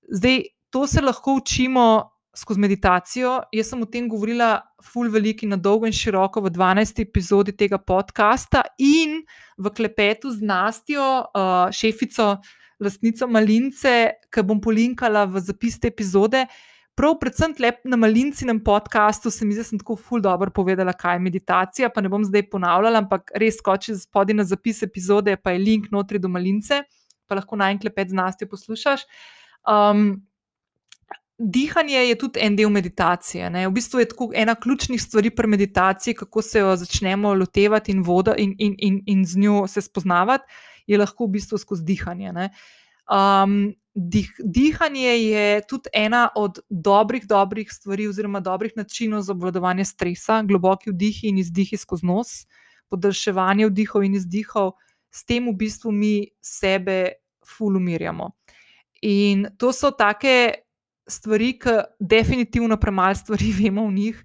Zdaj, to se lahko učimo skozi meditacijo. Jaz sem o tem govorila, ful veliki, na dolgo in široko v 12. epizodi tega podcasta in v klepetu z Nastjo, uh, šefico, lastnico Malince, ki bom polinkala v zapis te epizode. Prav, predvsem na malincinem podkastu se mi zdi, da sem tako ful dobro povedala, kaj je meditacija. Pa ne bom zdaj ponavljala, ampak res skoči spodaj na zapis epizode, pa je link notri do malince, pa lahko na en klepet z Nastjo poslušaš. Um, Dihanje je tudi en del meditacije. Ne? V bistvu je tako ena ključnih stvari pri meditaciji, kako se jo začnemo lotevati in, voda, in, in, in, in z njo se spoznavati, je lahko v bistvu skozi dihanje. Um, dih, dihanje je tudi ena od dobrih, dobrih stvari, oziroma dobrih načinov za obvladovanje stresa, globoki vdihi in izdihi skozi nos, podaljševanje vdihov in izdihov, s tem v bistvu mi sebe fulumirjamo. In to so take stvari, ki definitivno premalo stvari vemo o njih.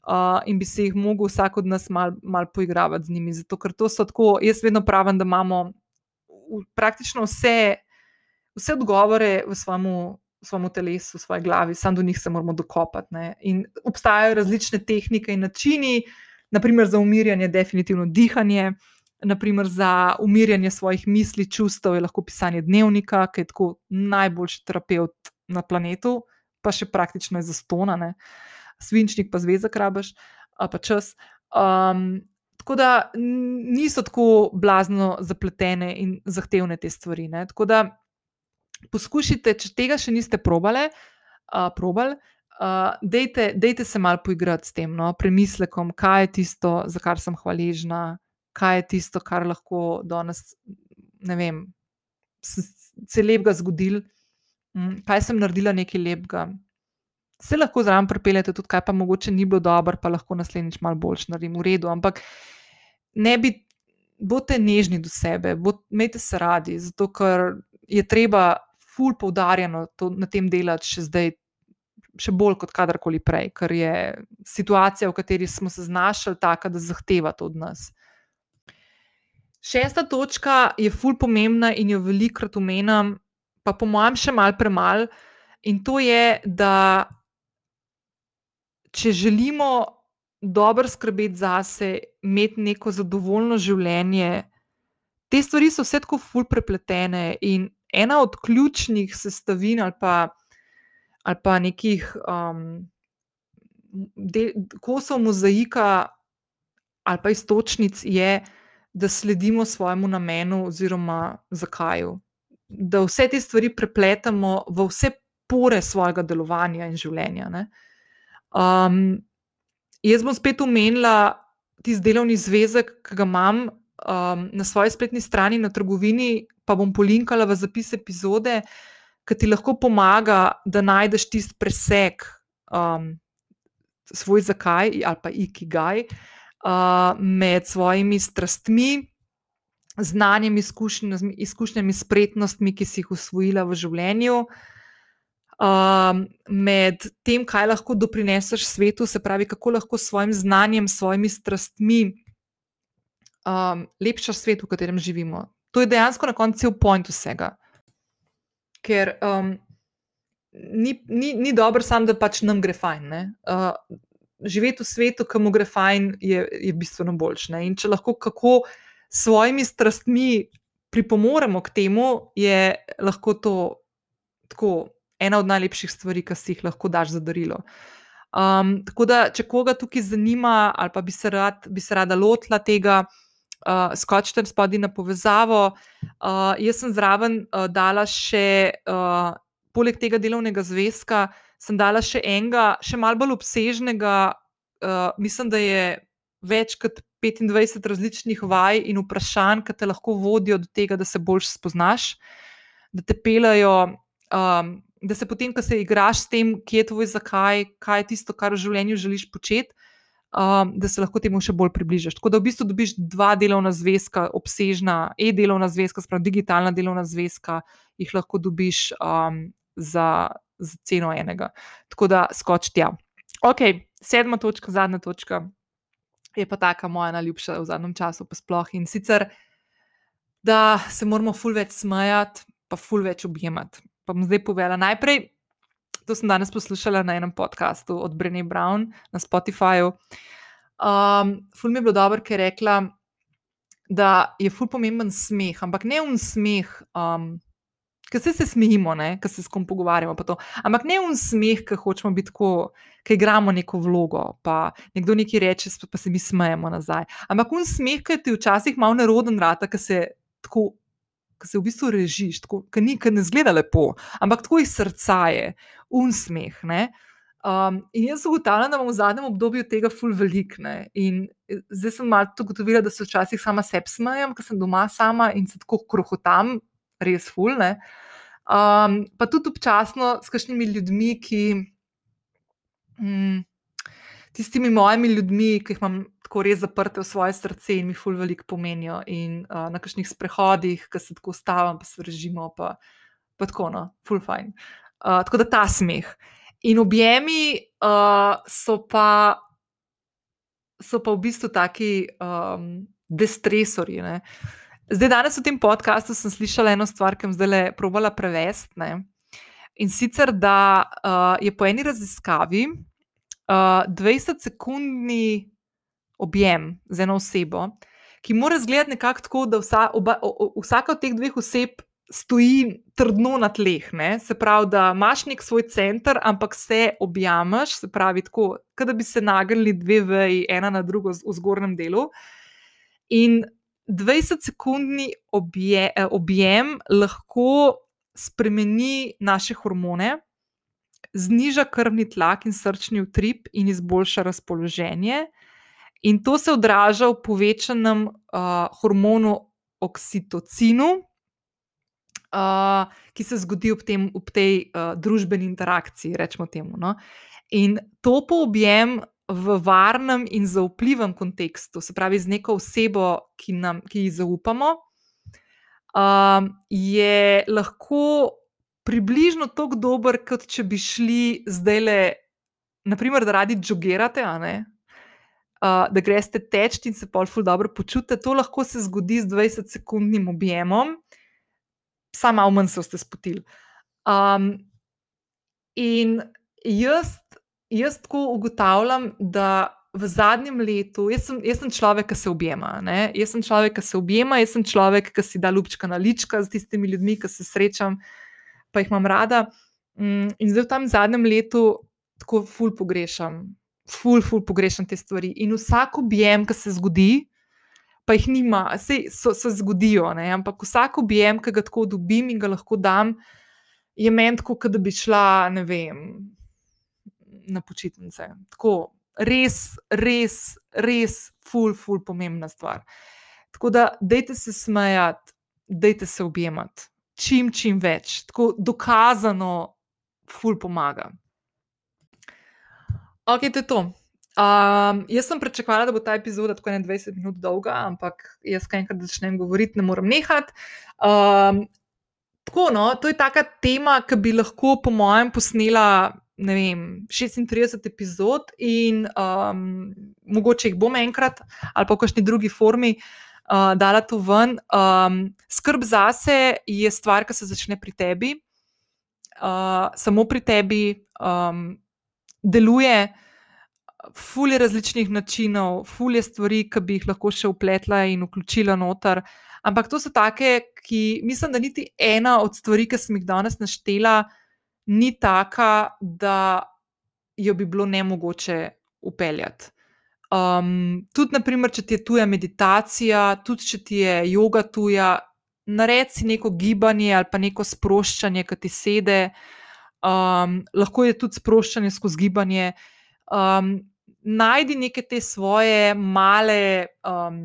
Uh, in bi se jih mogel vsak od nas malo mal poigravati z njimi. Zato, ker to so tako, jaz vedno pravim, da imamo praktično vse, vse odgovore v svojem telesu, v svoji glavi, samo do njih se moramo dokopati. Ne? In obstajajo različne tehnike in načini, naprimer za umirjanje, definitivno dihanje, naprimer za umirjanje svojih misli, čustev, je lahko pisanje dnevnika, ki je tako najboljši terapeut na planetu, pa še praktično je zastonane, svinčnik pa zvezek rabaš, pa čas. Um, Tako da niso tako blazno zapletene in zahtevne te stvari. Ne? Tako da poskušajte, če tega še niste probali, uh, probali, uh, dejte, dejte se malo poigrati s tem, no? premislekom, kaj je tisto, za kar sem hvaležna, kaj je tisto, kar lahko danes, ne vem, se lepega zgodil, hm, kaj sem naredila nekaj lepega. Se lahko zraven pripeljete tudi, kaj pa mogoče ni bilo dobro, pa lahko naslednjič malo boljš naredim, v redu. Ampak ne bi, bodite nežni do sebe, imejte se radi, zato ker je treba ful poudarjeno na tem delati še zdaj. Še bolj kot kadarkoli prej, ker je situacija, v kateri smo se znašli, taka, da zahteva to od nas. Šesta točka je ful pomembna in jo velikokrat omenjam, pa po mojem, še malo premalo. In to je, da če želimo dobro skrbeti zase, imeti neko zadovoljno življenje, te stvari so vse tako ful prepletene. In ena od ključnih sestavin ali pa, ali pa nekih um, kosov mozaika ali pa istočnic je, da sledimo svojemu namenu oziroma zakaju. Da vse te stvari prepletamo v vse pore svojega delovanja in življenja. Um, jaz bom spet omenila tisti delovni zvezek, ki ga imam um, na svoji spletni strani, na trgovini, pa bom polinkala v zapis epizode, ki ti lahko pomaga, da najdeš tisti preseg, um, svoj zakaj ali pa ikigaj uh, med svojimi strastmi. Znanjem, izkušnjami, izkušnjami, spretnostmi, ki si jih usvojila v življenju, um, med tem, kaj lahko doprineseš svetu, se pravi, kako lahko s svojim znanjem, s svojimi strastmi um, lepšaš svet, v katerem živimo. To je dejansko na koncu cel point vsega. Ker um, ni, ni, ni dobro, samo da pač nam gre fajn. Uh, živeti v svetu, ki mu gre fajn, je, je bistveno boljše. In če lahko kako s svojimi strastmi pripomoremo k temu, je lahko to tako ena od najlepših stvari, ki si jih lahko daš za darilo. Um, tako da, če koga tukaj zanima, ali pa bi se, rad, bi se rada lotila tega, uh, skočite spodaj na povezavo. Uh, jaz sem zraven uh, dala še, uh, poleg tega delovnega zvezka, sem dala še enega, še malo bolj obsežnega. Uh, mislim, da je več kot 25 različnih vaj in vprašanj, ki te lahko vodijo do tega, da se bolj spoznaš, da te pelajo. Um, da se potem, ko se igraš s tem, kje je tvoj zakaj, kaj je tisto, kar v življenju želiš početi, um, da se lahko temu še bolj približaš. Tako da v bistvu dobiš dva delovna zvezka, obsežna, e-delovna zvezka, spravo digitalna delovna zvezka, jih lahko dobiš um, za, za ceno enega. Tako da skoč tja. Ok, sedma točka, zadnja točka. Je pa taka moja najljubša v zadnjem času, pa sploh in sicer, da se moramo ful več smajati, pa ful več objemati pa bom zdaj povedala. Najprej, to sem danes poslušala na enem podkastu od Brene Brown na Spotifyju. Um, ful mi je bilo dobro, ker je rekla, da je ful pomemben smeh, ampak ne un smeh. Um, Ker se, se smejimo, ker se s kom pogovarjamo. Ampak ne un smeh, ki hočemo biti tako, ki igramo neko vlogo. Pa nekdo nekaj reče, pa se mi smejemo nazaj. Ampak un smeh, ki ti včasih malo neroden, rata, ki se tako ki se v bistvu režiš, ki ni, ki ne zgleda lepo, ampak tako iz srca je, unsmeh. Um, in jaz ugotavljam, da imam v zadnjem obdobju tega ful velik. Ne? In eh, zdaj sem malo to ugotovila, da se včasih sama sebi smejem, ker sem doma sama in se tako krohotam, res ful. Ne? Um, pa tudi občasno s kakšnimi ljudmi, ki. Mm, tistimi mojimi ljudmi, ki jih imam tako res zaprte v svoje srce in mi ful veliko pomenijo. In uh, na kakšnih sprehodih, ki se tako ustavim, pa se režimo, pa, pa tako, no, ful fajn. Uh, tako da ta smeh. In objemi uh, so, pa, so pa v bistvu taki um, destresori. Ne? Zdaj, danes v tem podkastu sem slišala eno stvar, ki sem zdaj le probala prevesti. In sicer, da uh, je po eni raziskavi uh, 20-sekundni objem z eno osebo, ki mora izgledati nekako tako, da vsa, oba, o, o, vsaka od teh dveh oseb stoji trdno na tleh. Ne? Se pravi, da imaš nek svoj center, ampak se objameš, se pravi, tako, da bi se nagrnili dve veji, ena na drugo v zgornjem delu. In 20-sekundni obje, eh, objem lahko spremeni naše hormone, zniža krvni tlak in srčni utrip in izboljša razpoloženje. In to se odraža v povečanem uh, hormonu oksitocinu, uh, ki se zgodi ob, tem, ob tej uh, družbeni interakciji. Temu, no? In to po objem v varnem in zaupljivem kontekstu, se pravi, z neko osebo, ki, nam, ki ji zaupamo, uh, je lahko približno tako dober, kot če bi šli zdaj le, naprimer, da radi jogirate, uh, da greste teč in se pol ful dobro počutite. To lahko se zgodi z 20-sekundnim objemom, samo malo manj se ste spotili. Um, in jaz, jaz tako ugotavljam, da. V zadnjem letu, jaz sem, jaz sem človek, ki se objema. Ne? Jaz sem človek, ki se objema, jaz sem človek, ki si da ljubčka na lička z tistimi ljudmi, ki se srečam, pa jih imam rada. Mm, in zdaj v tem zadnjem letu tako ful pogrešam ful, ful, pogrešam te stvari. In vsak objem, ki se zgodi, pa jih nima, se, so, se zgodijo, ne? ampak vsak objem, ki ga tako dobim in ga lahko dam, je meni tako, da bi šla, ne vem, na počitnice. Tako, res, res, res, ful, ful, pomembna stvar. Tako da, dejte se smejati, dejte se objemati. Čim, čim več, tako dokazano, ful pomaga. Ok, to je to. Um, jaz sem pričakovala, da bo ta epizoda tako 21 minut dolga, ampak jaz, kaj enkrat začnem govoriti, ne morem nehati. Um, tako, no, to je taka tema, ki bi lahko, po mojem, posnela vem, 36 epizod in um, mogoče jih bom enkrat ali pa v kakšni drugi formi uh, dala to ven. Um, skrb zase je stvar, ki se začne pri tebi, uh, samo pri tebi. Um, deluje, fulje različnih načinov, fulje stvari, ki bi jih lahko še upletla in vključila noter. Ampak to so take, ki mislim, da niti ena od stvari, ki sem jih danes naštela, ni taka, da jo bi bilo ne mogoče upeljati. Um, tudi, naprimer, če ti je tuja meditacija, tudi če ti je yoga tuja, naredi neko gibanje ali pa neko sproščanje, ki ti sedi um, lahko je tudi sproščanje skozi gibanje. Um, najdi neke te svoje male um,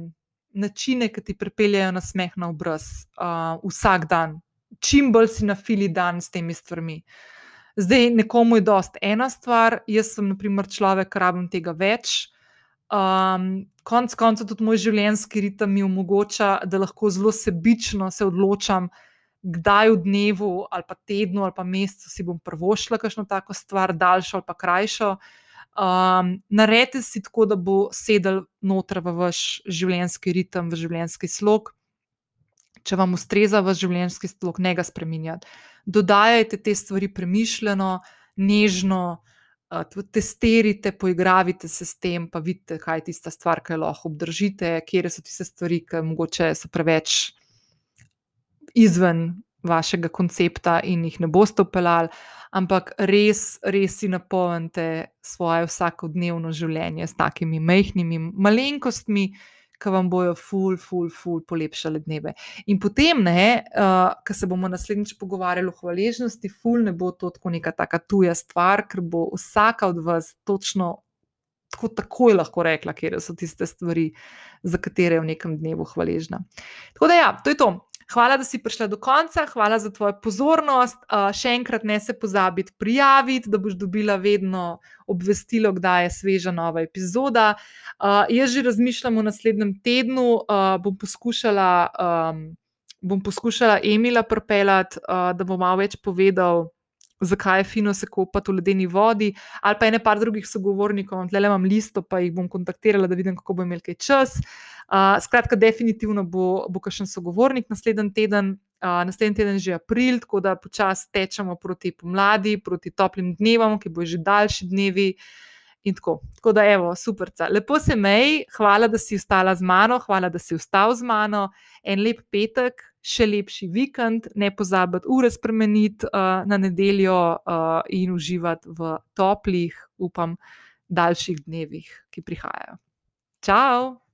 načine, ki ti pripeljajo na smeh na obraz uh, vsak dan, čim bolj si na fili dan s temi stvarmi. Zdaj, nekomu je dost ena stvar, jaz sem, na primer, človek, ki rabim tega več. Um, konc koncev, tudi moj življenjski ritem mi omogoča, da lahko zelo sebično se odločam, kdaj v dnevu, ali pa tednu, ali pa mesecu si bom prvošla kakšno tako stvar, daljšo ali pa krajšo. Um, naredite si tako, da bo sedel noter v vaš življenjski ritem, v življenjski slog. Če vam ustreza vaš življenjski slog, ne ga spremenjati. Dodajajte te stvari premišljeno, nežno, testirite, poigravite se s tem, pa vidite, kaj je tista stvar, ki jo lahko obdržite, kje so tiste stvari, ki mogoče so preveč izven vašega koncepta in jih ne boste upeljali, ampak res, res si napolnite svoje vsakodnevno življenje s takimi majhnimi malenkostmi. Ki vam bojo, ful, ful, ful, polepšali dneve. In potem, uh, ko se bomo naslednjič pogovarjali o hvaležnosti, ful, ne bo to tako neka taka tuja stvar, ker bo vsaka od vas točno tako takoj lahko rekla, kje so tiste stvari, za katere je v nekem dnevu hvaležna. Tako da, ja, to je to. Hvala, da si prišla do konca, hvala za tvojo pozornost. Uh, še enkrat ne se pozabiti prijaviti, da boš dobila vedno obvestilo, kdaj je sveža nova epizoda. Uh, jaz že razmišljam v naslednjem tednu, uh, bom poskušala. Um, Bom poskušala Emila propeljati, uh, da bo malo več povedal, zakaj je fino se kopati v ledeni vodi, ali pa ene par drugih sogovornikov, le imam listo, pa jih bom kontaktirala, da vidim, kako bo imel kaj čas. Uh, skratka, definitivno bo, bo kakšen sogovornik naslednji teden, uh, naslednji teden že april, tako da počasi tečemo proti pomladi, proti toplim dnevom, ki bo že daljši dnevi. Tako, tako da, evo, super. Lepo se mej, hvala, da si ostala z mano, hvala, da si ostal z mano. En lep petek, še lepši vikend, ne pozabiti ure spremeniti uh, na nedeljo uh, in uživati v toplih, upam, daljših dnevih, ki prihajajo. Ciao!